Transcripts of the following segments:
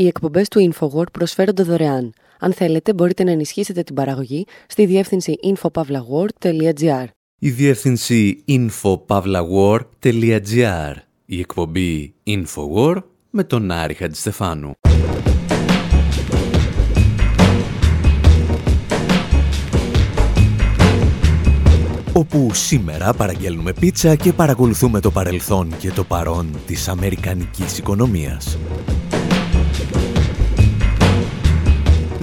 Οι εκπομπές του InfoWord προσφέρονται δωρεάν. Αν θέλετε, μπορείτε να ενισχύσετε την παραγωγή στη διεύθυνση infopavlagor.gr. Η διεύθυνση infopavlagor.gr. Η εκπομπή InfoWord με τον Άρη Χατζηστεφάνου. όπου σήμερα παραγγέλνουμε πίτσα και παρακολουθούμε το παρελθόν και το παρόν της αμερικανικής οικονομίας.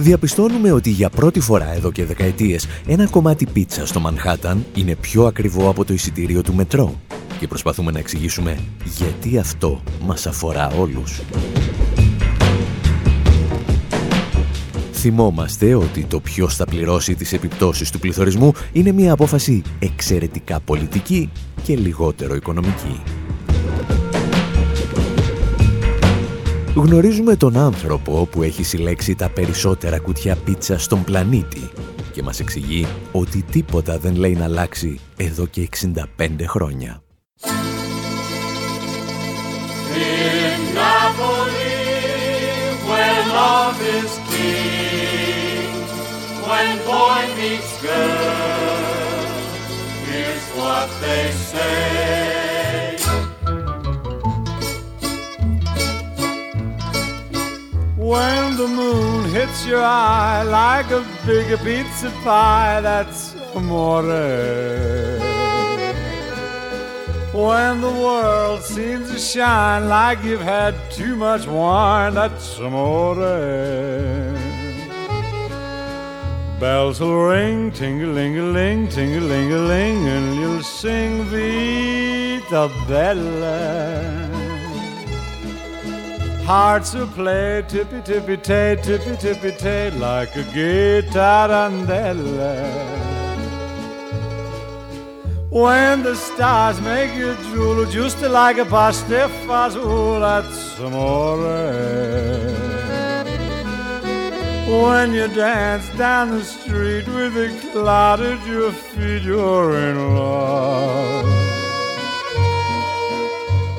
Διαπιστώνουμε ότι για πρώτη φορά εδώ και δεκαετίες ένα κομμάτι πίτσα στο Μανχάταν είναι πιο ακριβό από το εισιτήριο του μετρό και προσπαθούμε να εξηγήσουμε γιατί αυτό μας αφορά όλους. Θυμόμαστε ότι το ποιος θα πληρώσει τις επιπτώσεις του πληθωρισμού είναι μια απόφαση εξαιρετικά πολιτική και λιγότερο οικονομική. Γνωρίζουμε τον άνθρωπο που έχει συλλέξει τα περισσότερα κουτιά πίτσα στον πλανήτη και μας εξηγεί ότι τίποτα δεν λέει να αλλάξει εδώ και 65 χρόνια. when boy meets girl, here's what they say. When the moon hits your eye like a big pizza pie, that's amore. When the world seems to shine like you've had too much wine, that's amore. Bells will ring, ting-a-ling-a-ling, ting-a-ling-a-ling, and you'll sing Vita Bella. Hearts will play tippy-tippy-tay, tippy-tippy-tay, like a guitarandella. When the stars make you drool, just like a pasta fazool, that's amore. When you dance down the street with a cloud at your feet, you're in love.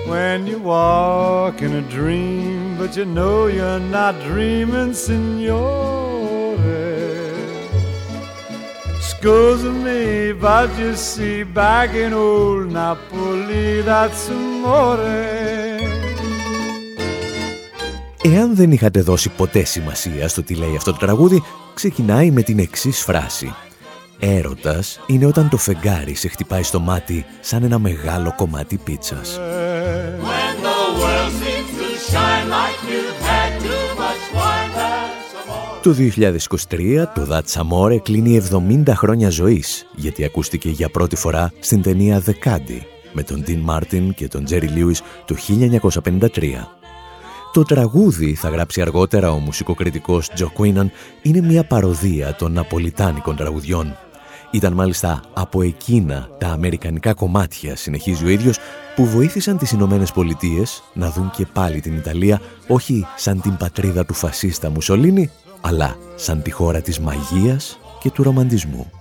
When you walk in a dream, but you know you're not dreaming, signore. Excuse me, but you see, back in old Napoli, that's amore. Εάν δεν είχατε δώσει ποτέ σημασία στο τι λέει αυτό το τραγούδι, ξεκινάει με την εξής φράση. Έρωτας είναι όταν το φεγγάρι σε χτυπάει στο μάτι σαν ένα μεγάλο κομμάτι πίτσας. Το 2023 το That's Amore κλείνει 70 χρόνια ζωής, γιατί ακούστηκε για πρώτη φορά στην ταινία The Caddy με τον Dean Martin και τον Jerry Lewis το 1953. Το τραγούδι, θα γράψει αργότερα ο μουσικοκριτικός Τζο Κουίναν, είναι μια παροδία των ναπολιτάνικων τραγουδιών. Ήταν μάλιστα από εκείνα τα αμερικανικά κομμάτια, συνεχίζει ο ίδιος, που βοήθησαν τις Ηνωμένες Πολιτείες να δουν και πάλι την Ιταλία όχι σαν την πατρίδα του φασίστα Μουσολίνη, αλλά σαν τη χώρα της μαγείας και του ρομαντισμού.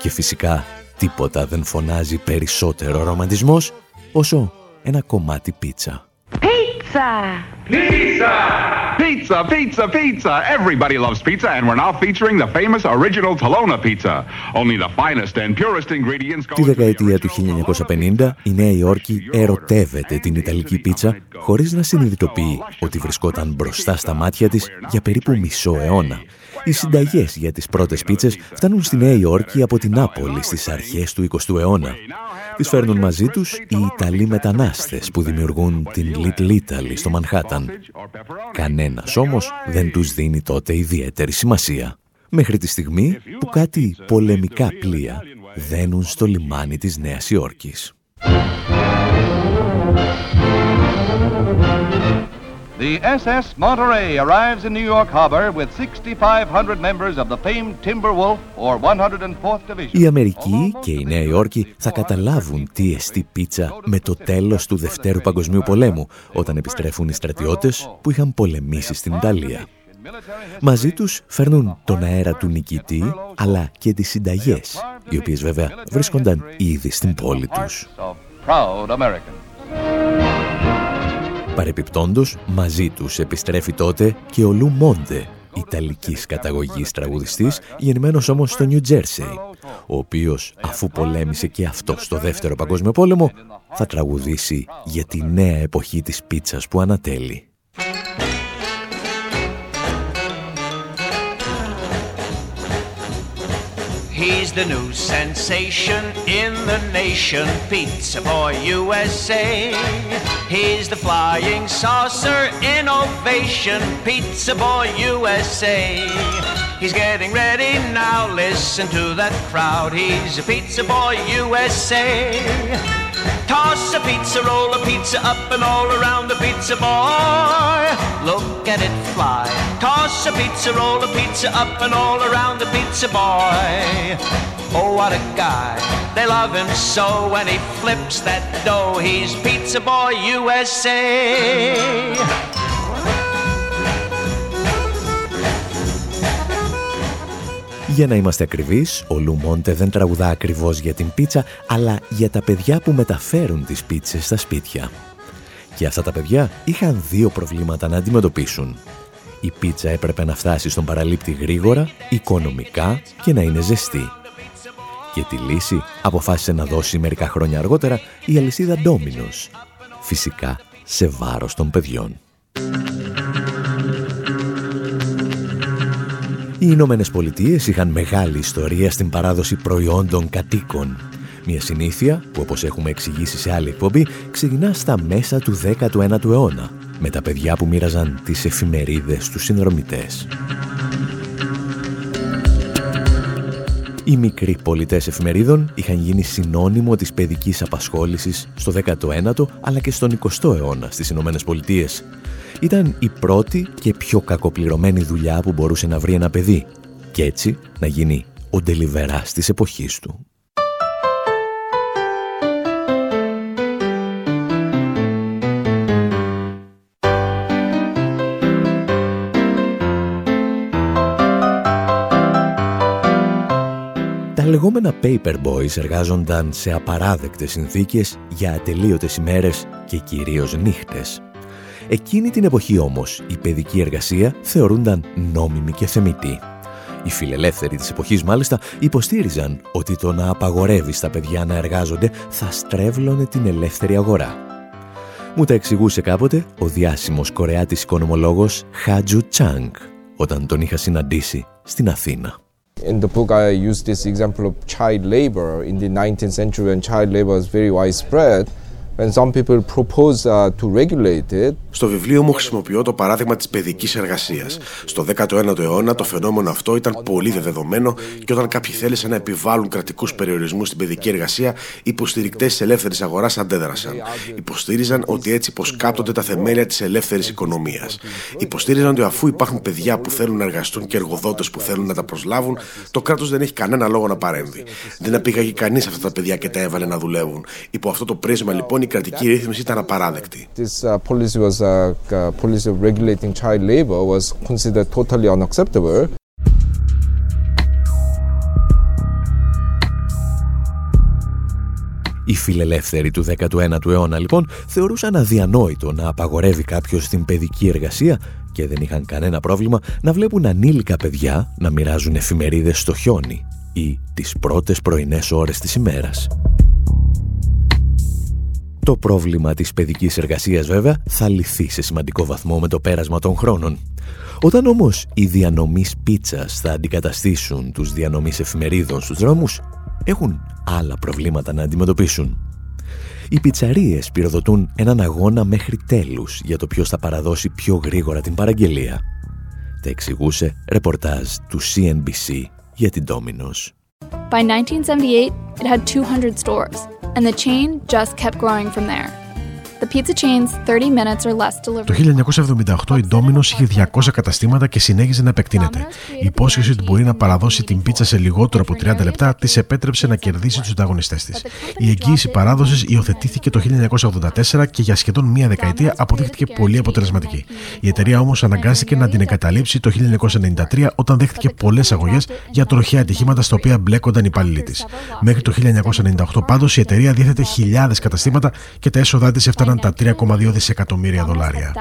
Και φυσικά τίποτα δεν φωνάζει περισσότερο ρομαντισμός όσο ένα κομμάτι πίτσα. Pizza! Pizza! Pizza, pizza, pizza! Everybody loves pizza, and we're now featuring the famous original Tolona pizza. Only the finest and purest ingredients go Τη δεκαετία του 1950, η Νέα Υόρκη ερωτεύεται την Ιταλική πίτσα χωρίς να συνειδητοποιεί ότι βρισκόταν μπροστά στα μάτια της για περίπου μισό αιώνα. Οι συνταγές για τις πρώτες πίτσες φτάνουν στη Νέα Υόρκη από την Νάπολη στις αρχές του 20ου αιώνα. Τις φέρνουν μαζί τους οι Ιταλοί μετανάστες που δημιουργούν την Little Italy στο Μανχάταν. Κανένας όμως δεν τους δίνει τότε ιδιαίτερη σημασία. Μέχρι τη στιγμή που κάτι πολεμικά πλοία δένουν στο λιμάνι της Νέας Υόρκης. The SS Monterey arrives in New York Harbor with 6,500 members of the famed Timberwolf or 104th Division. Η Αμερική και η Νέα Υόρκη θα καταλάβουν τι εστί πίτσα με το τέλος του Δευτέρου Παγκοσμίου Πολέμου όταν επιστρέφουν οι στρατιώτες που είχαν πολεμήσει στην Ιταλία. Μαζί τους φέρνουν τον αέρα του νικητή αλλά και τις συνταγές, οι οποίες βέβαια βρίσκονταν ήδη στην πόλη τους. Παρεπιπτόντος, μαζί τους επιστρέφει τότε και ο Λου Μόντε, Ιταλικής καταγωγής τραγουδιστής, γεννημένος όμως στο Νιου Τζέρσεϊ, ο οποίος, αφού πολέμησε και αυτό στο Δεύτερο Παγκόσμιο Πόλεμο, θα τραγουδήσει για τη νέα εποχή της πίτσας που ανατέλει. He's the new sensation in the nation, Pizza Boy USA. He's the flying saucer innovation, Pizza Boy USA. He's getting ready now, listen to that crowd. He's a Pizza Boy USA. Toss a pizza, roll a pizza up and all around the pizza boy. Look at it fly. Toss a pizza, roll a pizza up and all around the pizza boy. Oh, what a guy. They love him so when he flips that dough. He's Pizza Boy USA. Για να είμαστε ακριβείς, ο Λουμόντε δεν τραγουδά ακριβώς για την πίτσα, αλλά για τα παιδιά που μεταφέρουν τις πίτσες στα σπίτια. Και αυτά τα παιδιά είχαν δύο προβλήματα να αντιμετωπίσουν. Η πίτσα έπρεπε να φτάσει στον παραλήπτη γρήγορα, οικονομικά και να είναι ζεστή. Και τη λύση αποφάσισε να δώσει μερικά χρόνια αργότερα η αλυσίδα Ντόμινος. Φυσικά σε βάρος των παιδιών. Οι Ηνωμένες Πολιτείες είχαν μεγάλη ιστορία στην παράδοση προϊόντων κατοίκων. Μια συνήθεια που όπως έχουμε εξηγήσει σε άλλη εκπομπή ξεκινά στα μέσα του 19ου αιώνα με τα παιδιά που μοίραζαν τις εφημερίδες τους συνδρομητές. Οι μικροί πολιτές εφημερίδων είχαν γίνει συνώνυμο της παιδικής απασχόλησης στο 19ο αλλά και στον 20ο αιώνα στις Ηνωμένες Πολιτείες ήταν η πρώτη και πιο κακοπληρωμένη δουλειά που μπορούσε να βρει ένα παιδί και έτσι να γίνει ο ντελιβεράς της εποχής του. Τα λεγόμενα paper boys εργάζονταν σε απαράδεκτες συνθήκες για ατελείωτες ημέρες και κυρίως νύχτες. Εκείνη την εποχή όμως η παιδική εργασία θεωρούνταν νόμιμη και θεμητή. Οι φιλελεύθεροι της εποχής μάλιστα υποστήριζαν ότι το να απαγορεύεις στα παιδιά να εργάζονται θα στρέβλωνε την ελεύθερη αγορά. Μου τα εξηγούσε κάποτε ο διάσημος κορεάτης οικονομολόγος Χάτζου Τσάνγκ όταν τον είχα συναντήσει στην Αθήνα. In the book I use this example of child labor in the 19th century when child labor was very widespread. Στο βιβλίο μου χρησιμοποιώ το παράδειγμα της παιδικής εργασίας. Στο 19ο αιώνα το φαινόμενο αυτό ήταν πολύ δεδομένο και όταν κάποιοι θέλησαν να επιβάλλουν κρατικούς περιορισμούς στην παιδική εργασία, οι υποστηρικτές της ελεύθερης αγοράς αντέδρασαν. Υποστήριζαν ότι έτσι υποσκάπτονται τα θεμέλια της ελεύθερης οικονομίας. Υποστήριζαν ότι αφού υπάρχουν παιδιά που θέλουν να εργαστούν και εργοδότες που θέλουν να τα προσλάβουν, το κράτος δεν έχει κανένα λόγο να παρέμβει. Δεν απήγαγε κανείς αυτά τα παιδιά και τα έβαλε να δουλεύουν. Υπό αυτό το πρίσμα λοιπόν η κρατική ρύθμιση ήταν απαράδεκτη. This uh, policy was a uh, policy of regulating child labor was considered totally unacceptable. Οι φιλελεύθεροι του 19ου αιώνα λοιπόν θεωρούσαν αδιανόητο να απαγορεύει κάποιος την παιδική εργασία και δεν είχαν κανένα πρόβλημα να βλέπουν ανήλικα παιδιά να μοιράζουν εφημερίδες στο χιόνι ή τις πρώτες πρωινές ώρες της ημέρας. Το πρόβλημα της παιδικής εργασίας βέβαια θα λυθεί σε σημαντικό βαθμό με το πέρασμα των χρόνων. Όταν όμως οι διανομείς πίτσας θα αντικαταστήσουν τους διανομείς εφημερίδων στους δρόμους, έχουν άλλα προβλήματα να αντιμετωπίσουν. Οι πιτσαρίες πυροδοτούν έναν αγώνα μέχρι τέλους για το ποιος θα παραδώσει πιο γρήγορα την παραγγελία. Τα εξηγούσε ρεπορτάζ του CNBC για την Domino's. By 1978, it had 200 stores and the chain just kept growing from there. Το 1978 η Domino's είχε 200 καταστήματα και συνέχιζε να επεκτείνεται. Η υπόσχεση ότι μπορεί να παραδώσει την πίτσα σε λιγότερο από 30 λεπτά της επέτρεψε να κερδίσει τους ανταγωνιστές της. Η εγγύηση παράδοσης υιοθετήθηκε το 1984 και για σχεδόν μία δεκαετία αποδείχθηκε πολύ αποτελεσματική. Η εταιρεία όμως αναγκάστηκε να την εγκαταλείψει το 1993 όταν δέχτηκε πολλές αγωγές για τροχαία ατυχήματα στα οποία μπλέκονταν οι υπαλλήλοι της. Μέχρι το 1998 πάντως η εταιρεία διέθετε χιλιάδες καταστήματα και τα έσοδά της έφταναν ξεπέρασαν τα 3,2 δισεκατομμύρια δολάρια.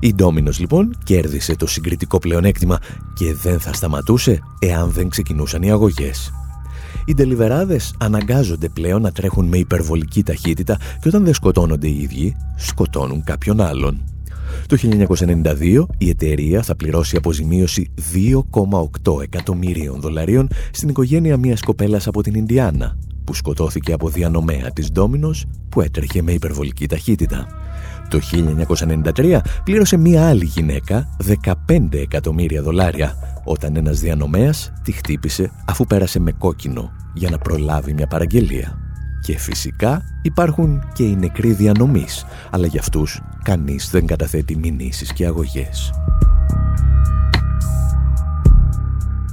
Η Ντόμινος λοιπόν κέρδισε το συγκριτικό πλεονέκτημα και δεν θα σταματούσε εάν δεν ξεκινούσαν οι αγωγές. Οι τελιβεράδες αναγκάζονται πλέον να τρέχουν με υπερβολική ταχύτητα και όταν δεν σκοτώνονται οι ίδιοι, σκοτώνουν κάποιον άλλον. Το 1992 η εταιρεία θα πληρώσει αποζημίωση 2,8 εκατομμυρίων δολαρίων στην οικογένεια μιας κοπέλας από την Ινδιάνα που σκοτώθηκε από διανομέα της Ντόμινος που έτρεχε με υπερβολική ταχύτητα. Το 1993 πλήρωσε μία άλλη γυναίκα 15 εκατομμύρια δολάρια όταν ένας διανομέας τη χτύπησε αφού πέρασε με κόκκινο για να προλάβει μια παραγγελία. Και φυσικά υπάρχουν και οι νεκροί διανομής, αλλά για αυτούς κανείς δεν καταθέτει μηνύσεις και αγωγές.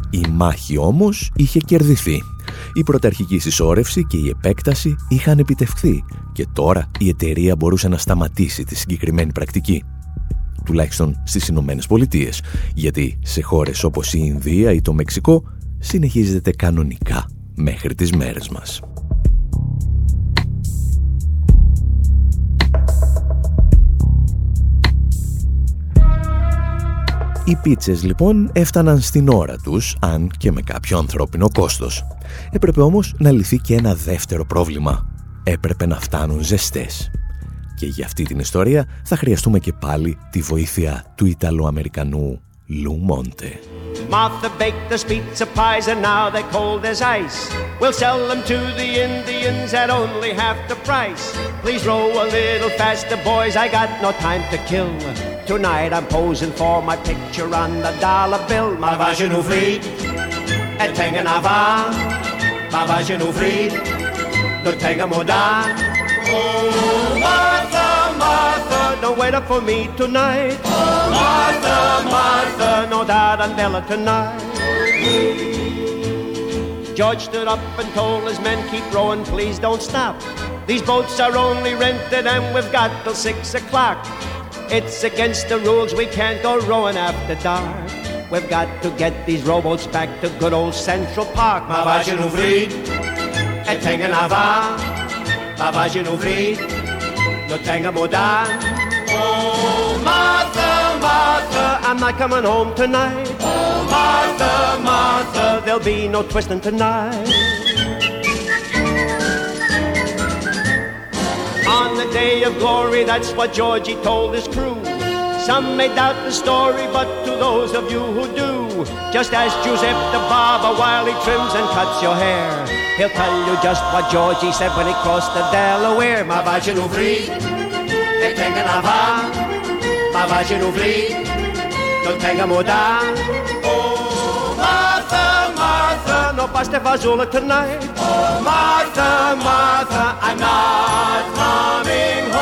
Η μάχη όμως είχε κερδιθεί. Η πρωταρχική συσσόρευση και η επέκταση είχαν επιτευχθεί και τώρα η εταιρεία μπορούσε να σταματήσει τη συγκεκριμένη πρακτική. Τουλάχιστον στις Ηνωμένες Πολιτείες, γιατί σε χώρες όπως η Ινδία ή το Μεξικό συνεχίζεται κανονικά μέχρι τις μέρες μας. Οι πίτσες λοιπόν έφταναν στην ώρα τους, αν και με κάποιο ανθρώπινο κόστος. Έπρεπε όμως να λυθεί και ένα δεύτερο πρόβλημα. Έπρεπε να φτάνουν ζεστές. Και για αυτή την ιστορία θα χρειαστούμε και πάλι τη βοήθεια του Ιταλοαμερικανού Λου Μόντε. Martha baked the pizza pies and now they're cold as ice. We'll sell them to the Indians at only half the price. Please row a little faster, boys. I got no time to kill. Tonight I'm posing for my picture on the dollar bill. Ma va je nu frid, et pengen va. Ma va je nu frid, nu pengen mo da. Oh, Martha, Martha, don't wait up for me tonight. Oh, Martha, Martha, no dad and Bella tonight. George stood up and told his men, keep rowing, please don't stop. These boats are only rented and we've got till six o'clock. It's against the rules, we can't go rowing after dark. We've got to get these rowboats back to good old Central Park. Ma u frid, et. Ma vagin u frid, no tenga moda. Oh, Martha, Martha, I'm not coming home tonight. Oh, Martha, Martha, there'll be no twisting tonight. On the day of glory, that's what Georgie told his crew. Some may doubt the story, but to those of you who do, just ask Giuseppe the barber while he trims and cuts your hair. He'll tell you just what Georgie said when he crossed the Delaware. Ma vagin u frid, e tenga na va. Ma vagin u frid, non tenga moda. Oh, Martha, Martha, no paste fazula tonight. Oh, Martha, Martha, I'm not coming home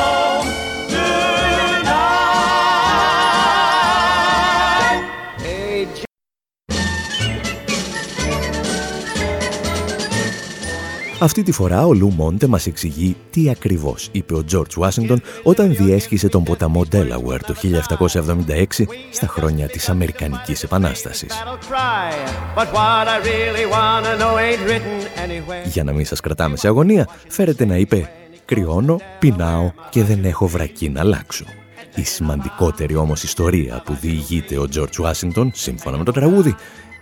Αυτή τη φορά ο Λου Μόντε μας εξηγεί τι ακριβώς είπε ο Τζορτζ Ουάσιγκτον όταν διέσχισε τον ποταμό Delaware το 1776 στα χρόνια της Αμερικανικής Επανάστασης. Για να μην σας κρατάμε σε αγωνία, φέρετε να είπε «Κρυώνω, πεινάω και δεν έχω βρακή να αλλάξω». Η σημαντικότερη όμως ιστορία που διηγείται ο Τζορτζ Ουάσιγκτον, σύμφωνα με το τραγούδι,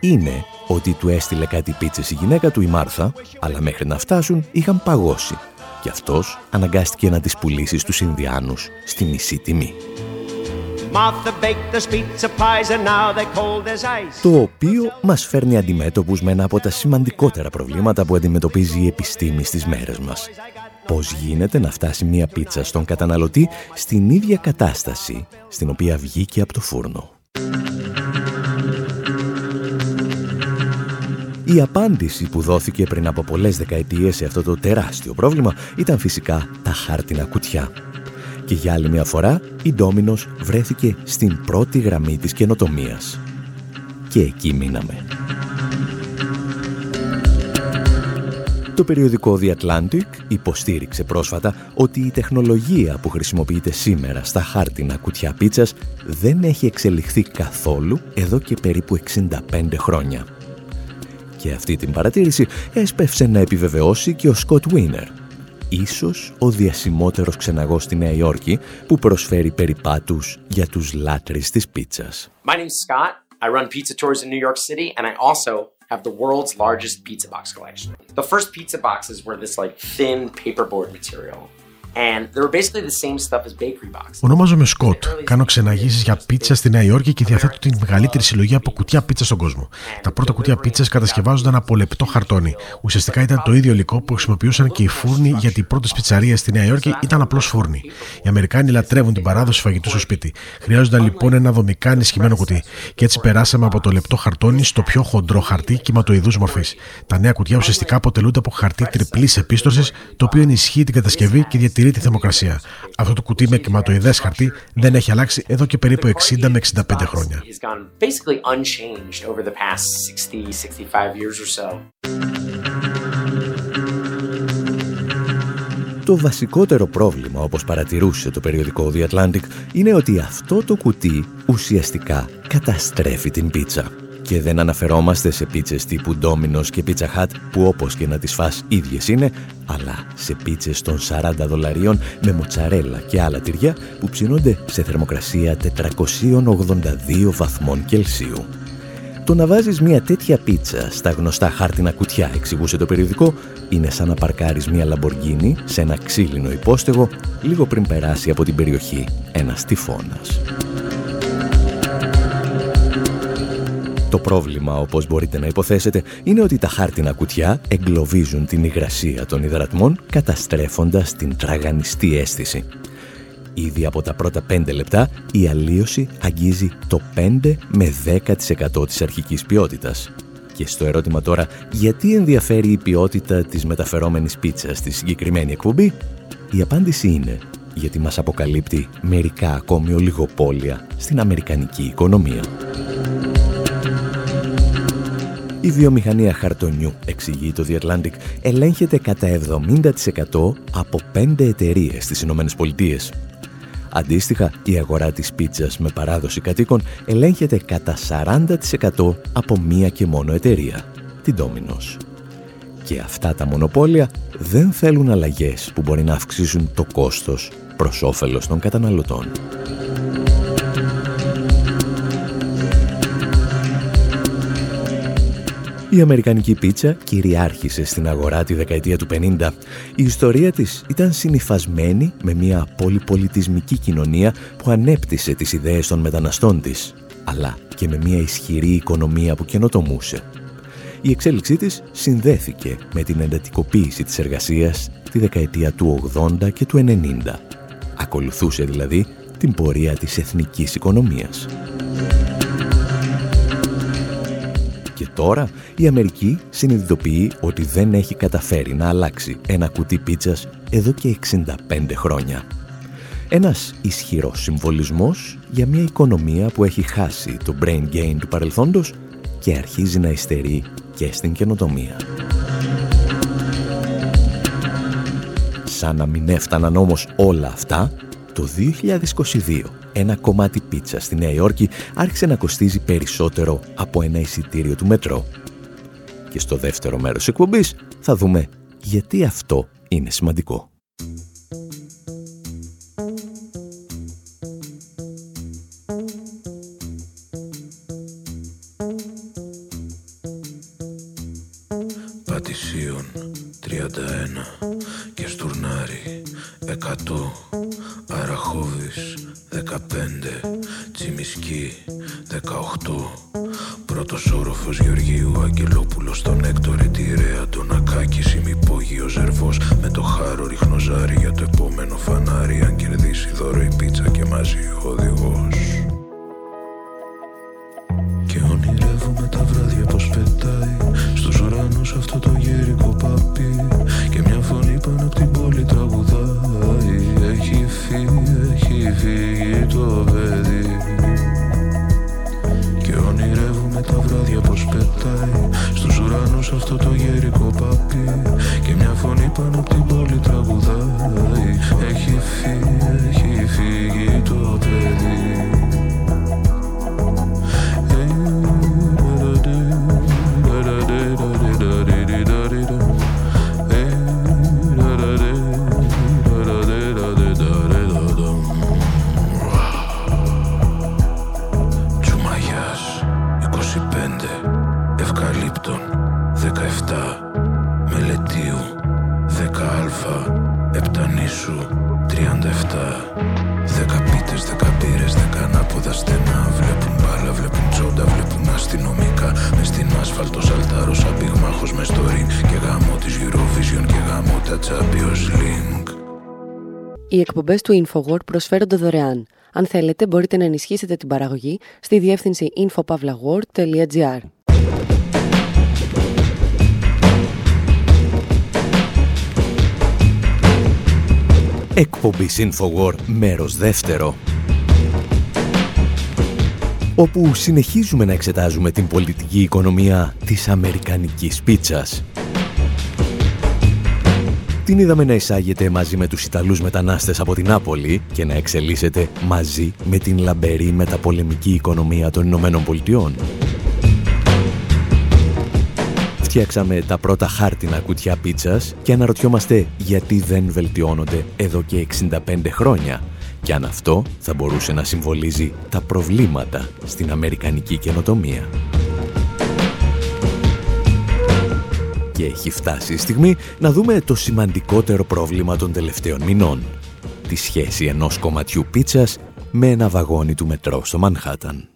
είναι ότι του έστειλε κάτι πίτσες η γυναίκα του η Μάρθα, αλλά μέχρι να φτάσουν είχαν παγώσει και αυτός αναγκάστηκε να τις πουλήσει στους Ινδιάνους στη μισή τιμή. Το οποίο μας φέρνει αντιμέτωπους με ένα από τα σημαντικότερα προβλήματα που αντιμετωπίζει η επιστήμη στις μέρες μας. Πώς γίνεται να φτάσει μία πίτσα στον καταναλωτή στην ίδια κατάσταση στην οποία βγήκε από το φούρνο. Η απάντηση που δόθηκε πριν από πολλές δεκαετίες σε αυτό το τεράστιο πρόβλημα ήταν φυσικά τα χάρτινα κουτιά. Και για άλλη μια φορά η Ντόμινος βρέθηκε στην πρώτη γραμμή της καινοτομίας. Και εκεί μείναμε. Το περιοδικό The Atlantic υποστήριξε πρόσφατα ότι η τεχνολογία που χρησιμοποιείται σήμερα στα χάρτινα κουτιά πίτσας δεν έχει εξελιχθεί καθόλου εδώ και περίπου 65 χρόνια. Και αυτή την παρατήρηση έσπευσε να επιβεβαιώσει και ο Σκοτ Βίνερ, ίσως ο διασημότερος ξεναγός στη Νέα Υόρκη που προσφέρει περιπάτους για τους λάτρεις της πίτσας. My name's Scott. I run pizza tours in New York City and I also have the world's largest pizza box collection. The first pizza boxes were this like thin paperboard material. Ονομάζομαι Σκοτ. Κάνω ξεναγήσεις για πίτσα στη Νέα Υόρκη και διαθέτω την μεγαλύτερη συλλογή από κουτιά πίτσα στον κόσμο. Τα πρώτα κουτιά πίτσας κατασκευάζονταν από λεπτό χαρτόνι. Ουσιαστικά ήταν το ίδιο υλικό που χρησιμοποιούσαν και οι φούρνοι γιατί οι πρώτε πιτσαρίε στη Νέα Υόρκη ήταν απλώς φούρνοι. Οι Αμερικάνοι λατρεύουν την παράδοση φαγητού στο σπίτι. Χρειάζονταν λοιπόν ένα δομικά ενισχυμένο κουτί. Και έτσι περάσαμε από το λεπτό χαρτόνι στο πιο χοντρό χαρτί κυματοειδούς μορφής. Τα νέα κουτιά ουσιαστικά αποτελούνται από χαρτί τριπλής επίστρωση, το οποίο ενισχύει την κατασκευή και διατηρεί τη θερμοκρασία. Αυτό το κουτί με κυματοειδές χαρτί δεν έχει αλλάξει εδώ και περίπου 60 με 65 χρόνια. Το βασικότερο πρόβλημα, όπως παρατηρούσε το περιοδικό The Atlantic, είναι ότι αυτό το κουτί ουσιαστικά καταστρέφει την πίτσα. Και δεν αναφερόμαστε σε πίτσες τύπου Domino's και Pizza Hut που όπως και να τις φας ίδιες είναι, αλλά σε πίτσες των 40 δολαρίων με μοτσαρέλα και άλλα τυριά που ψήνονται σε θερμοκρασία 482 βαθμών Κελσίου. Το να βάζεις μια τέτοια πίτσα στα γνωστά χάρτινα κουτιά, εξηγούσε το περιοδικό, είναι σαν να παρκάρεις μια λαμποργκίνη σε ένα ξύλινο υπόστεγο λίγο πριν περάσει από την περιοχή ένας τυφώνας. Το πρόβλημα, όπως μπορείτε να υποθέσετε, είναι ότι τα χάρτινα κουτιά εγκλωβίζουν την υγρασία των υδρατμών, καταστρέφοντας την τραγανιστή αίσθηση. Ήδη από τα πρώτα 5 λεπτά η αλλίωση αγγίζει το 5 με 10% της αρχικής ποιότητας. Και στο ερώτημα τώρα, γιατί ενδιαφέρει η ποιότητα της μεταφερόμενης πίτσας στη συγκεκριμένη εκπομπή, η απάντηση είναι γιατί μας αποκαλύπτει μερικά ακόμη ολιγοπόλια στην αμερικανική οικονομία. Η βιομηχανία χαρτονιού, εξηγεί το The Atlantic, ελέγχεται κατά 70% από 5 εταιρείες στις Ηνωμένες Πολιτείες. Αντίστοιχα, η αγορά της πίτσας με παράδοση κατοίκων ελέγχεται κατά 40% από μία και μόνο εταιρεία, την Domino's. Και αυτά τα μονοπόλια δεν θέλουν αλλαγές που μπορεί να αυξήσουν το κόστος προς όφελος των καταναλωτών. Η αμερικανική πίτσα κυριάρχησε στην αγορά τη δεκαετία του 50. Η ιστορία της ήταν συνυφασμένη με μια πολυπολιτισμική κοινωνία που ανέπτυσε τις ιδέες των μεταναστών της, αλλά και με μια ισχυρή οικονομία που καινοτομούσε. Η εξέλιξή της συνδέθηκε με την εντατικοποίηση της εργασίας τη δεκαετία του 80 και του 90. Ακολουθούσε δηλαδή την πορεία της εθνικής οικονομίας. Και τώρα η Αμερική συνειδητοποιεί ότι δεν έχει καταφέρει να αλλάξει ένα κουτί πίτσας εδώ και 65 χρόνια. Ένας ισχυρός συμβολισμός για μια οικονομία που έχει χάσει το brain gain του παρελθόντος και αρχίζει να υστερεί και στην καινοτομία. Σαν να μην έφταναν όμως όλα αυτά, το 2022 ένα κομμάτι πίτσα στη Νέα Υόρκη άρχισε να κοστίζει περισσότερο από ένα εισιτήριο του μετρό. Και στο δεύτερο μέρος εκπομπής θα δούμε γιατί αυτό είναι σημαντικό. Εκπομπές του InfoWord προσφέρονται δωρεάν. Αν θέλετε, μπορείτε να ενισχύσετε την παραγωγή στη διεύθυνση infopavlagor.gr. Εκπομπής InfoWord, μέρος δεύτερο όπου συνεχίζουμε να εξετάζουμε την πολιτική οικονομία της Αμερικανικής πίτσας την είδαμε να εισάγεται μαζί με τους Ιταλούς μετανάστες από την Νάπολη και να εξελίσσεται μαζί με την λαμπερή μεταπολεμική οικονομία των Ηνωμένων Πολιτειών. Φτιάξαμε τα πρώτα χάρτινα κουτιά πίτσας και αναρωτιόμαστε γιατί δεν βελτιώνονται εδώ και 65 χρόνια και αν αυτό θα μπορούσε να συμβολίζει τα προβλήματα στην Αμερικανική καινοτομία. Και έχει φτάσει η στιγμή να δούμε το σημαντικότερο πρόβλημα των τελευταίων μηνών. Τη σχέση ενός κομματιού πίτσας με ένα βαγόνι του μετρό στο Μανχάταν.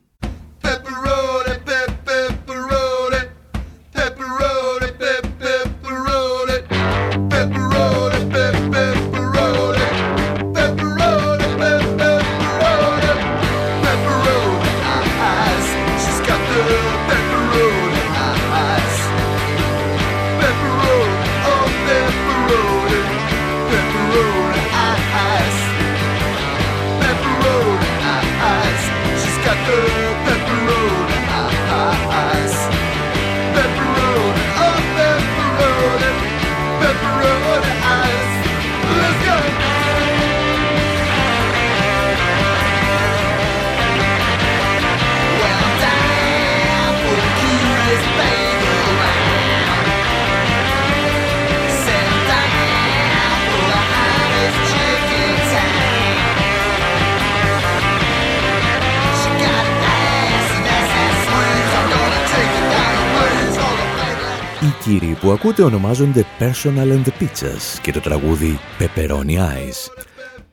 Κύριοι που ακούτε ονομάζονται Personal and the Pizzas και το τραγούδι Pepperoni Eyes,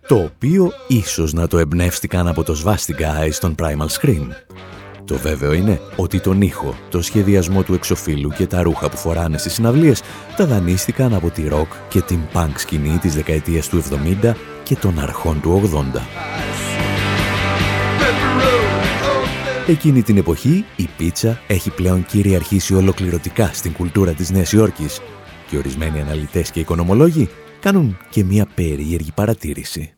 το οποίο ίσως να το εμπνεύστηκαν από το Svastika Eyes των Primal Scream. Το βέβαιο είναι ότι τον ήχο, το σχεδιασμό του εξοφίλου και τα ρούχα που φοράνε στις συναυλίες τα δανείστηκαν από τη rock και την punk σκηνή της δεκαετίας του 70 και των αρχών του 80. Εκείνη την εποχή η πίτσα έχει πλέον κυριαρχήσει ολοκληρωτικά στην κουλτούρα της Νέας Υόρκης και ορισμένοι αναλυτές και οικονομολόγοι κάνουν και μια περίεργη παρατήρηση.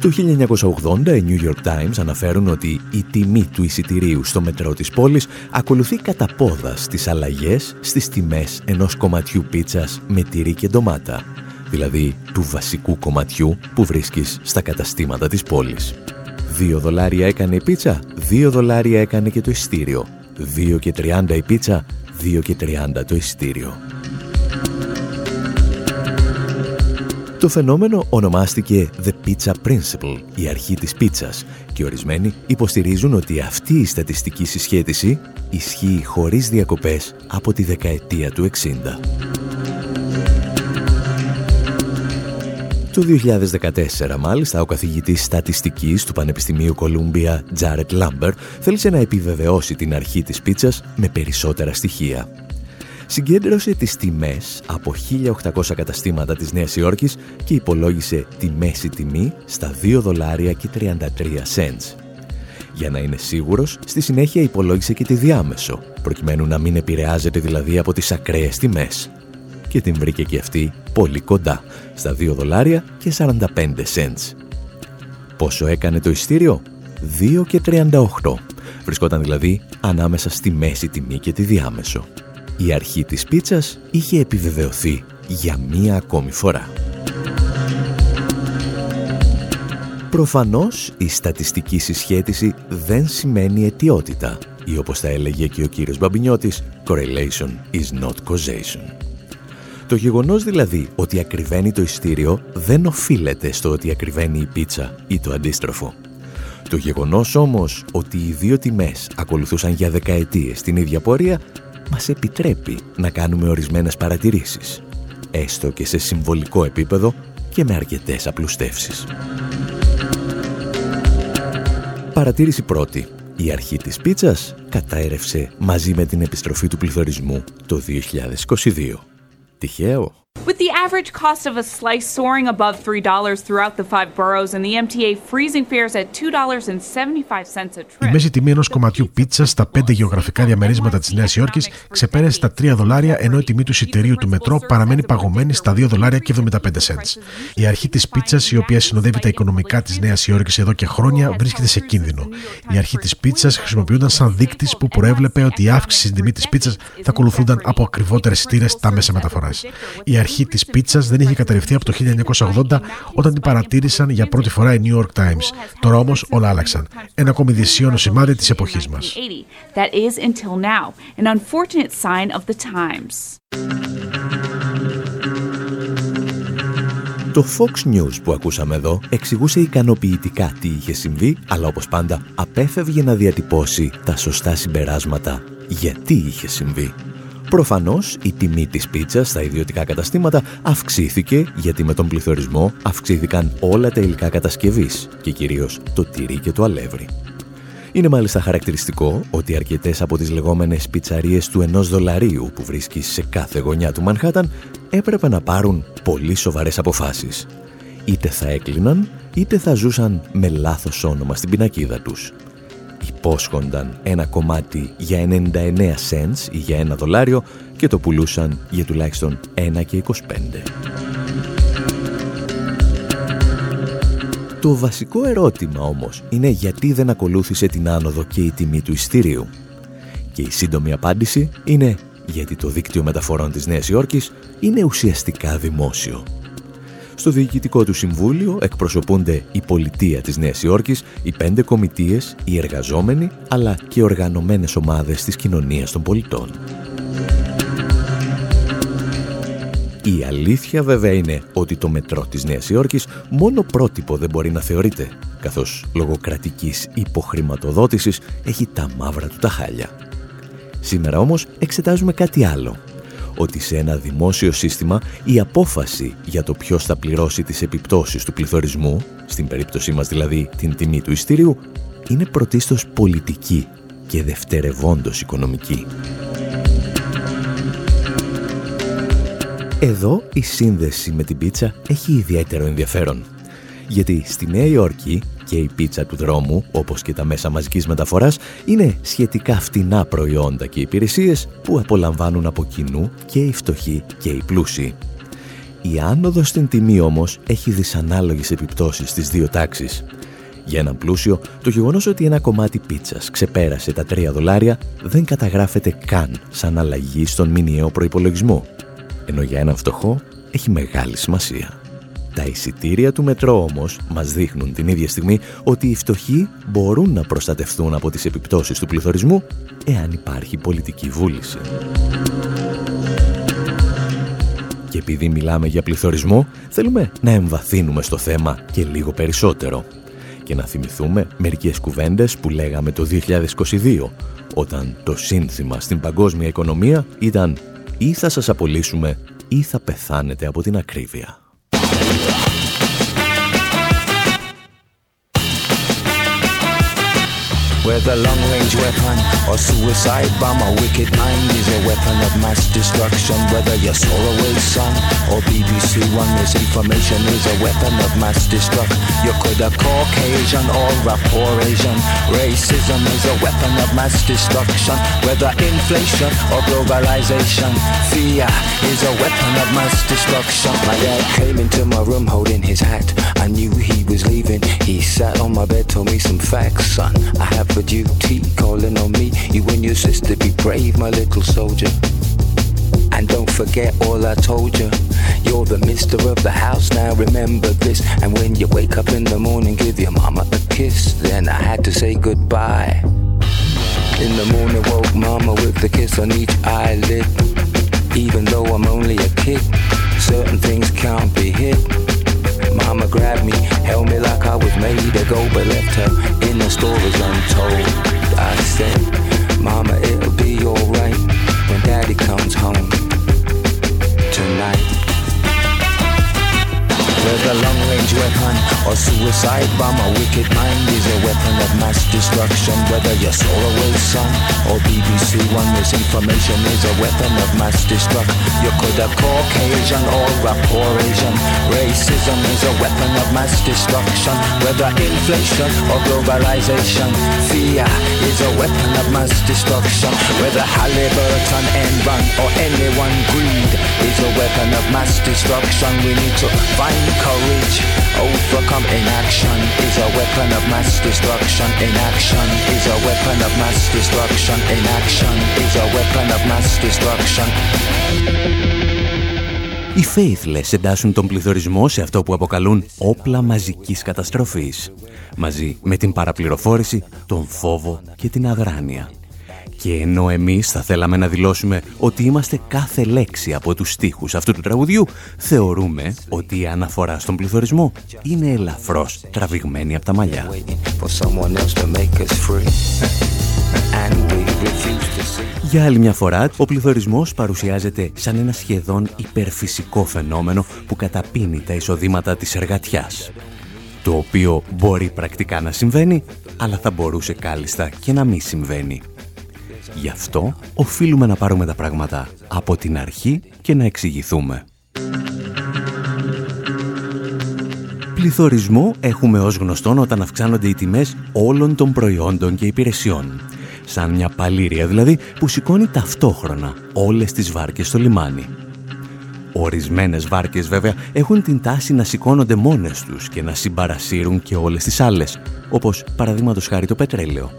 Το 1980 οι New York Times αναφέρουν ότι η τιμή του εισιτηρίου στο μετρό της πόλης ακολουθεί κατά πόδα στις αλλαγές στις τιμές ενός κομματιού πίτσας με τυρί και ντομάτα δηλαδή του βασικού κομματιού που βρίσκεις στα καταστήματα της πόλης. Δύο δολάρια έκανε η πίτσα, δύο δολάρια έκανε και το ειστήριο. Δύο και τριάντα η πίτσα, δύο και τριάντα το ειστήριο. Το φαινόμενο ονομάστηκε The Pizza Principle, η αρχή της πίτσας, και ορισμένοι υποστηρίζουν ότι αυτή η στατιστική συσχέτιση ισχύει χωρίς διακοπές από τη δεκαετία του 60. Το 2014, μάλιστα, ο καθηγητής στατιστικής του Πανεπιστημίου Κολούμπια, Τζάρετ Λάμπερ, θέλησε να επιβεβαιώσει την αρχή της πίτσας με περισσότερα στοιχεία. Συγκέντρωσε τις τιμές από 1.800 καταστήματα της Νέας Υόρκης και υπολόγισε τη μέση τιμή στα 2 δολάρια και 33 cents. Για να είναι σίγουρος, στη συνέχεια υπολόγισε και τη διάμεσο, προκειμένου να μην επηρεάζεται δηλαδή από τις ακραίες τιμές. Και την βρήκε και αυτή πολύ κοντά, στα 2 δολάρια και 45 cents. Πόσο έκανε το ειστήριο; 2 και 38. Βρισκόταν δηλαδή ανάμεσα στη μέση τιμή και τη διάμεσο. η αρχή της πίτσας είχε επιβεβαιωθεί για μία ακόμη φορά. Προφανώς η στατιστική συσχέτιση δεν σημαίνει αιτιότητα ή όπως θα έλεγε και ο κύριος Μπαμπινιώτης «correlation is not causation». Το γεγονός δηλαδή ότι ακριβένει το ειστήριο δεν οφείλεται στο ότι ακριβένει η πίτσα ή το αντίστροφο. Το γεγονός όμως ότι οι δύο τιμές ακολουθούσαν για δεκαετίες την ίδια πορεία μας επιτρέπει να κάνουμε ορισμένες παρατηρήσεις, έστω και σε συμβολικό επίπεδο και με αρκετές απλουστεύσεις. Παρατήρηση πρώτη. Η αρχή της πίτσας κατάερευσε μαζί με την επιστροφή του πληθωρισμού το 2022. Τυχαίο; With the average cost of a slice soaring above $3 throughout the five boroughs and the MTA freezing fares at $2.75 a trip. Η μέση τιμή ενός κομματιού πίτσα στα πέντε γεωγραφικά διαμερίσματα της Νέας Υόρκης ξεπέρασε τα 3 δολάρια ενώ η τιμή του εισιτηρίου του μετρό παραμένει παγωμένη στα 2 δολάρια και 75 cents. Η αρχή της πίτσας η οποία συνοδεύει τα οικονομικά της Νέας Υόρκης εδώ και χρόνια βρίσκεται σε κίνδυνο. Η αρχή της πίτσας χρησιμοποιούνταν σαν δείκτης που προέβλεπε ότι η αύξηση στην τιμή της πίτσας θα ακολουθούνταν από ακριβότερες εισιτήρες στα μέσα μεταφοράς. Η αρχή της πίτσας δεν είχε καταρριφθεί από το 1980 όταν την παρατήρησαν για πρώτη φορά οι New York Times. Τώρα όμως όλα άλλαξαν. Ένα ακόμη δυσίωνο σημάδι της εποχής μας. Το Fox News που ακούσαμε εδώ εξηγούσε ικανοποιητικά τι είχε συμβεί, αλλά όπως πάντα απέφευγε να διατυπώσει τα σωστά συμπεράσματα γιατί είχε συμβεί; Προφανώς η τιμή της πίτσας στα ιδιωτικά καταστήματα αυξήθηκε γιατί με τον πληθωρισμό αυξήθηκαν όλα τα υλικά κατασκευής και κυρίως το τυρί και το αλεύρι. Είναι μάλιστα χαρακτηριστικό ότι αρκετές από τις λεγόμενες πιτσαρίες του ενός δολαρίου που βρίσκεις σε κάθε γωνιά του Μανχάταν έπρεπε να πάρουν πολύ σοβαρές αποφάσεις. Είτε θα έκλειναν, είτε θα ζούσαν με λάθος όνομα στην πινακίδα τους υπόσχονταν ένα κομμάτι για 99 cents ή για ένα δολάριο και το πουλούσαν για τουλάχιστον 1 και 25. Το βασικό ερώτημα όμως είναι γιατί δεν ακολούθησε την άνοδο και η τιμή του ειστήριου. Και η σύντομη απάντηση είναι γιατί το δίκτυο μεταφορών της Νέας Υόρκης είναι ουσιαστικά δημόσιο στο διοικητικό του συμβούλιο εκπροσωπούνται η πολιτεία της Νέας Υόρκης, οι πέντε κομιτείες, οι εργαζόμενοι, αλλά και οργανωμένες ομάδες της κοινωνίας των πολιτών. Η αλήθεια βέβαια είναι ότι το μετρό της Νέας Υόρκης μόνο πρότυπο δεν μπορεί να θεωρείται, καθώς λόγω κρατικής υποχρηματοδότησης έχει τα μαύρα του τα χάλια. Σήμερα όμως εξετάζουμε κάτι άλλο ότι σε ένα δημόσιο σύστημα η απόφαση για το ποιος θα πληρώσει τις επιπτώσεις του πληθωρισμού, στην περίπτωσή μας δηλαδή την τιμή του ειστήριου, είναι πρωτίστως πολιτική και δευτερευόντως οικονομική. Εδώ η σύνδεση με την πίτσα έχει ιδιαίτερο ενδιαφέρον. Γιατί στη Νέα Υόρκη και η πίτσα του δρόμου, όπως και τα μέσα μαζικής μεταφοράς, είναι σχετικά φτηνά προϊόντα και υπηρεσίες που απολαμβάνουν από κοινού και οι φτωχοί και οι πλούσιοι. Η άνοδος στην τιμή όμως έχει δυσανάλογες επιπτώσεις στις δύο τάξεις. Για έναν πλούσιο, το γεγονός ότι ένα κομμάτι πίτσας ξεπέρασε τα 3 δολάρια δεν καταγράφεται καν σαν αλλαγή στον μηνιαίο προϋπολογισμό. Ενώ για έναν φτωχό έχει μεγάλη σημασία. Τα εισιτήρια του μετρό όμως μας δείχνουν την ίδια στιγμή ότι οι φτωχοί μπορούν να προστατευτούν από τις επιπτώσεις του πληθωρισμού εάν υπάρχει πολιτική βούληση. Και επειδή μιλάμε για πληθωρισμό, θέλουμε να εμβαθύνουμε στο θέμα και λίγο περισσότερο και να θυμηθούμε μερικές κουβέντες που λέγαμε το 2022 όταν το σύνθημα στην παγκόσμια οικονομία ήταν ή θα σας απολύσουμε ή θα πεθάνετε από την ακρίβεια. Yeah. Whether long-range weapon or suicide bomb, a wicked mind is a weapon of mass destruction. Whether you're Solarway Sun or BBC One, misinformation is a weapon of mass destruction. You could a Caucasian or a Asian. Racism is a weapon of mass destruction. Whether inflation or globalization, fear is a weapon of mass destruction. My dad came into my room holding his hat. I knew he was leaving. He sat on my bed, told me some facts, son. I have for duty, calling on me. You and your sister be brave, my little soldier. And don't forget all I told you. You're the mister of the house now, remember this. And when you wake up in the morning, give your mama a kiss. Then I had to say goodbye. In the morning, woke mama with the kiss on each eyelid. Even though I'm only a kid, certain things can't be hid. Mama grabbed me, held me like I was made to go, but left her in the stories untold. I said, Mama, it'll be alright when Daddy comes home tonight. Whether long range weapon or suicide bomb, a wicked mind is a weapon of mass destruction. Whether you're Solarway Sun or BBC One, misinformation is a weapon of mass destruction. You could have Caucasian or a poor Asian. Racism is a weapon of mass destruction. Whether inflation or globalization, fear is a weapon of mass destruction. Whether Halliburton, Enron or anyone greed is a weapon of mass destruction. We need to find courage. Overcome inaction is a weapon of mass destruction. Inaction is a weapon of mass destruction. Inaction is a weapon of mass destruction. Οι Faithless εντάσσουν τον πληθωρισμό σε αυτό που αποκαλούν όπλα μαζικής καταστροφής, μαζί με την παραπληροφόρηση, τον φόβο και την αδράνεια. Και ενώ εμείς θα θέλαμε να δηλώσουμε ότι είμαστε κάθε λέξη από τους στίχους αυτού του τραγουδιού, θεωρούμε ότι η αναφορά στον πληθωρισμό είναι ελαφρώς τραβηγμένη από τα μαλλιά. Για άλλη μια φορά, ο πληθωρισμός παρουσιάζεται σαν ένα σχεδόν υπερφυσικό φαινόμενο που καταπίνει τα εισοδήματα της εργατιάς. Το οποίο μπορεί πρακτικά να συμβαίνει, αλλά θα μπορούσε κάλλιστα και να μην συμβαίνει. Γι' αυτό οφείλουμε να πάρουμε τα πράγματα από την αρχή και να εξηγηθούμε. Πληθωρισμό έχουμε ως γνωστόν όταν αυξάνονται οι τιμές όλων των προϊόντων και υπηρεσιών. Σαν μια παλήρια δηλαδή που σηκώνει ταυτόχρονα όλες τις βάρκες στο λιμάνι. Ορισμένες βάρκες βέβαια έχουν την τάση να σηκώνονται μόνες τους και να συμπαρασύρουν και όλες τις άλλες, όπως παραδείγματος χάρη το πετρέλαιο.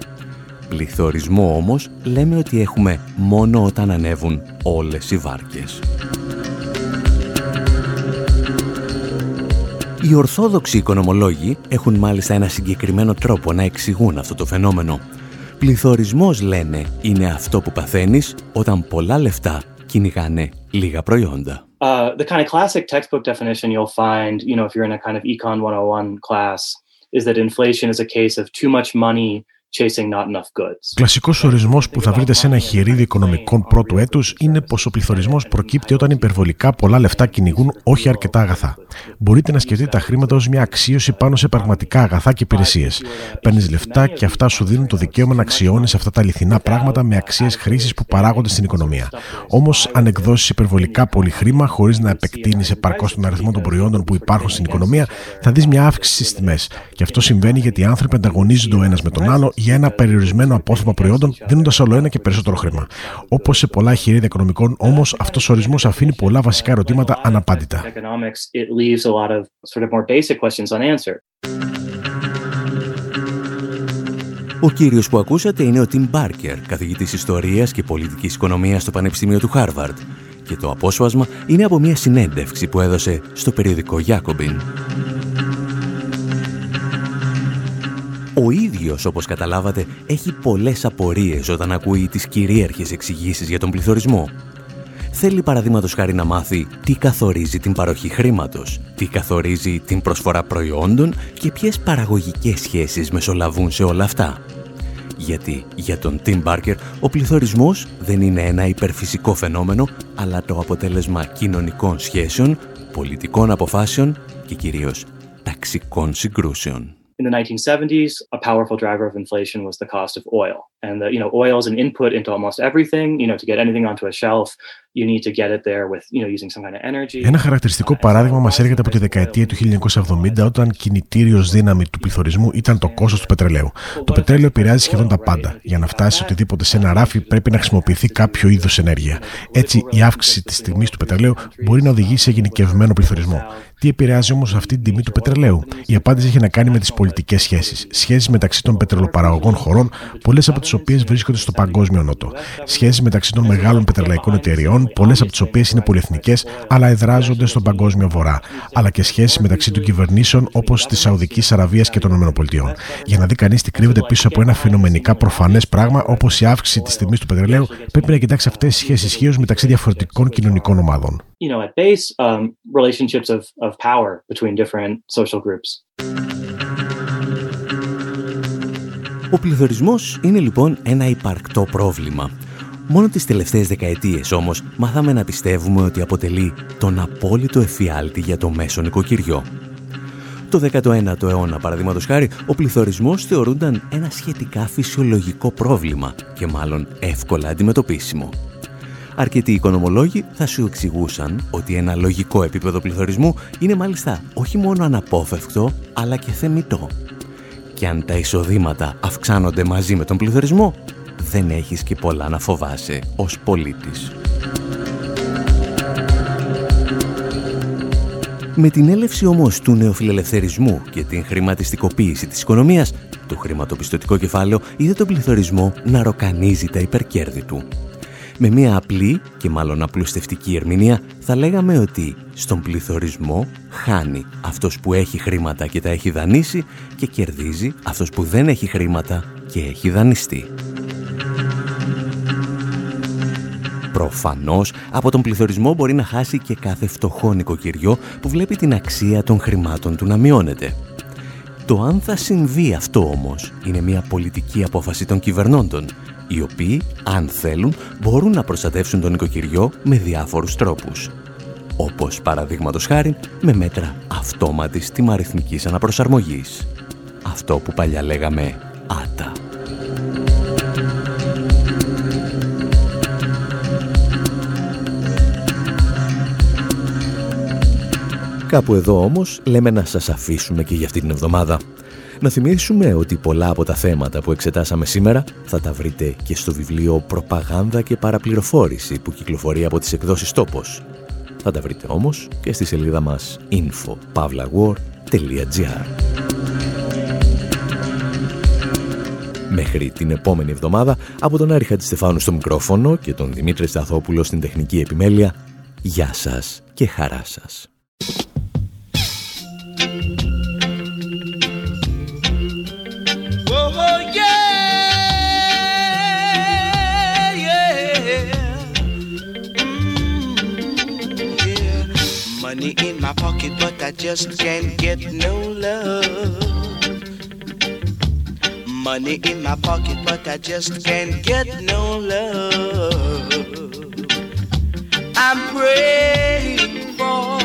Πληθωρισμό όμως λέμε ότι έχουμε μόνο όταν ανέβουν όλες οι βάρκες. Οι ορθόδοξοι οικονομολόγοι έχουν μάλιστα ένα συγκεκριμένο τρόπο να εξηγούν αυτό το φαινόμενο. Πληθωρισμός λένε είναι αυτό που παθαίνεις όταν πολλά λεφτά κυνηγάνε λίγα προϊόντα. Uh, the kind of classic textbook definition you'll find, you know, if you're in a kind of Econ 101 class, is that inflation is a case of too much money Κλασικός ορισμός που θα βρείτε σε ένα χειρίδι οικονομικών πρώτου έτους είναι πως ο πληθωρισμός προκύπτει όταν υπερβολικά πολλά λεφτά κυνηγούν όχι αρκετά αγαθά. Μπορείτε να σκεφτείτε τα χρήματα ως μια αξίωση πάνω σε πραγματικά αγαθά και υπηρεσίες. Παίρνεις λεφτά και αυτά σου δίνουν το δικαίωμα να αξιώνεις αυτά τα αληθινά πράγματα με αξίες χρήσης που παράγονται στην οικονομία. Όμως, αν εκδώσεις υπερβολικά πολύ χρήμα χωρίς να επεκτείνεις επαρκώς τον αριθμό των προϊόντων που υπάρχουν στην οικονομία, θα δεις μια αύξηση στις τιμές. Και αυτό συμβαίνει γιατί οι άνθρωποι ανταγωνίζονται ο ένας με τον άλλο για ένα περιορισμένο απόθεμα προϊόντων, δίνοντας όλο ένα και περισσότερο χρήμα. Όπως σε πολλά χειρίδια οικονομικών, όμως, αυτός ο ορισμός αφήνει πολλά βασικά ερωτήματα αναπάντητα. Ο κύριος που ακούσατε είναι ο Τιμ Μπάρκερ, καθηγητής ιστορίας και πολιτικής οικονομίας στο Πανεπιστήμιο του Χάρβαρντ. Και το απόσπασμα είναι από μια συνέντευξη που έδωσε στο περιοδικό Jacobin. Ίδιος, όπως καταλάβατε, έχει πολλές απορίες όταν ακούει τις κυρίαρχες εξηγήσεις για τον πληθωρισμό. Θέλει παραδείγματος χάρη να μάθει τι καθορίζει την παροχή χρήματος, τι καθορίζει την προσφορά προϊόντων και ποιες παραγωγικές σχέσεις μεσολαβούν σε όλα αυτά. Γιατί για τον Tim Barker ο πληθωρισμός δεν είναι ένα υπερφυσικό φαινόμενο, αλλά το αποτέλεσμα κοινωνικών σχέσεων, πολιτικών αποφάσεων και κυρίως ταξικών συγκρούσεων. In the 1970s, a powerful driver of inflation was the cost of oil. And the, you know, oil is an input into almost everything. You know, to get anything onto a shelf, you need to get it there with, you know, using some kind of energy. Ένα χαρακτηριστικό παράδειγμα μας έρχεται από τη δεκαετία του 1970 όταν κινητήριος δύναμη του πληθωρισμού ήταν το κόστος του πετρελαίου. Το πετρέλαιο επηρεάζει σχεδόν τα πάντα. Για να φτάσει οτιδήποτε σε ένα ράφι πρέπει να χρησιμοποιηθεί κάποιο είδος ενέργεια. Έτσι η αύξηση της τιμής του πετρελαίου μπορεί να οδηγήσει σε γενικευμένο πληθωρισμό. Τι επηρεάζει όμως αυτή την τιμή του πετρελαίου; Η απάντηση έχει να κάνει με τις πολιτικές σχέσεις. Σχέσεις μεταξύ των πετρελοπαραγωγών χωρών, πολλές από τι τις οποίες βρίσκονται στο παγκόσμιο νότο. Σχέσεις μεταξύ των μεγάλων πετρελαϊκών εταιριών, πολλές από τις οποίες είναι πολυεθνικές, αλλά εδράζονται στον παγκόσμιο βορρά. Αλλά και σχέσεις μεταξύ των κυβερνήσεων όπως της Σαουδικής Αραβίας και των ΗΠΑ. Για να δει κανείς τι κρύβεται πίσω από ένα φαινομενικά προφανές πράγμα όπως η αύξηση της τιμής του πετρελαίου, πρέπει να κοιτάξει αυτές τις σχέσεις ισχύως μεταξύ διαφορετικών κοινωνικών ομάδων. You know, at base, um, relationships of, of power between different social groups. Ο πληθωρισμός είναι λοιπόν ένα υπαρκτό πρόβλημα. Μόνο τις τελευταίες δεκαετίες όμως μάθαμε να πιστεύουμε ότι αποτελεί τον απόλυτο εφιάλτη για το μέσο νοικοκυριό. Το 19ο αιώνα, παραδείγματος χάρη, ο πληθωρισμός θεωρούνταν ένα σχετικά φυσιολογικό πρόβλημα και μάλλον εύκολα αντιμετωπίσιμο. Αρκετοί οικονομολόγοι θα σου εξηγούσαν ότι ένα λογικό επίπεδο πληθωρισμού είναι μάλιστα όχι μόνο αναπόφευκτο, αλλά και θεμητό. Και αν τα εισοδήματα αυξάνονται μαζί με τον πληθωρισμό, δεν έχεις και πολλά να φοβάσαι ως πολίτης. Με την έλευση όμως του νεοφιλελευθερισμού και την χρηματιστικοποίηση της οικονομίας, το χρηματοπιστωτικό κεφάλαιο είδε τον πληθωρισμό να ροκανίζει τα υπερκέρδη του. Με μια απλή και μάλλον απλουστευτική ερμηνεία θα λέγαμε ότι στον πληθωρισμό χάνει αυτός που έχει χρήματα και τα έχει δανείσει και κερδίζει αυτός που δεν έχει χρήματα και έχει δανειστεί. Προφανώς, από τον πληθωρισμό μπορεί να χάσει και κάθε φτωχό νοικοκυριό που βλέπει την αξία των χρημάτων του να μειώνεται. Το αν θα συμβεί αυτό όμως είναι μια πολιτική απόφαση των κυβερνώντων, οι οποίοι, αν θέλουν, μπορούν να προστατεύσουν τον νοικοκυριό με διάφορους τρόπους. Όπως παραδείγματος χάρη με μέτρα αυτόματης τιμαριθμικής αναπροσαρμογής. Αυτό που παλιά λέγαμε «άτα». Κάπου εδώ όμως λέμε να σας αφήσουμε και για αυτή την εβδομάδα. Να θυμίσουμε ότι πολλά από τα θέματα που εξετάσαμε σήμερα θα τα βρείτε και στο βιβλίο «Προπαγάνδα και παραπληροφόρηση» που κυκλοφορεί από τις εκδόσεις Τόπος. Θα τα βρείτε όμως και στη σελίδα μας info.pavlawar.gr Μέχρι την επόμενη εβδομάδα, από τον Άρη Χατζηστεφάνου στο μικρόφωνο και τον Δημήτρη Σταθόπουλο στην τεχνική επιμέλεια, γεια σας και χαρά σας. My pocket, but I just can't get no love. Money in my pocket, but I just can't get no love. I'm praying for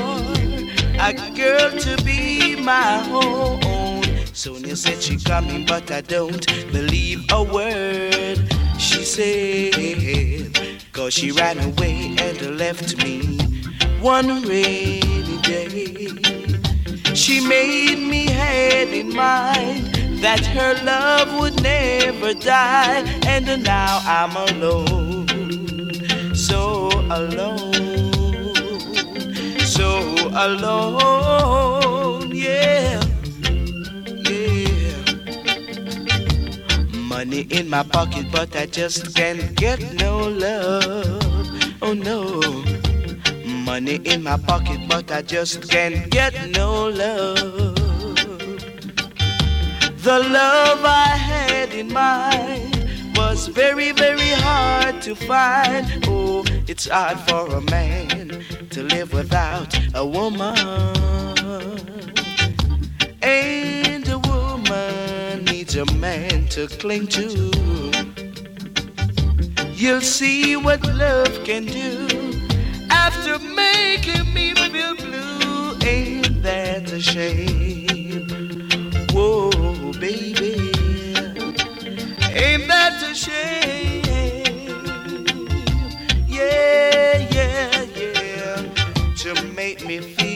a girl to be my own. Sonia said she coming, but I don't believe a word she said. Cause she ran away and left me day. She made me had in mind that her love would never die, and now I'm alone, so alone, so alone, yeah, yeah. Money in my pocket, but I just can't get no love. Oh no. Money in my pocket, but I just can't get no love. The love I had in mind was very, very hard to find. Oh, it's hard for a man to live without a woman. And a woman needs a man to cling to. You'll see what love can do you're making me feel blue. Ain't that a shame? Whoa, baby. Ain't that a shame? Yeah, yeah, yeah. To make me feel.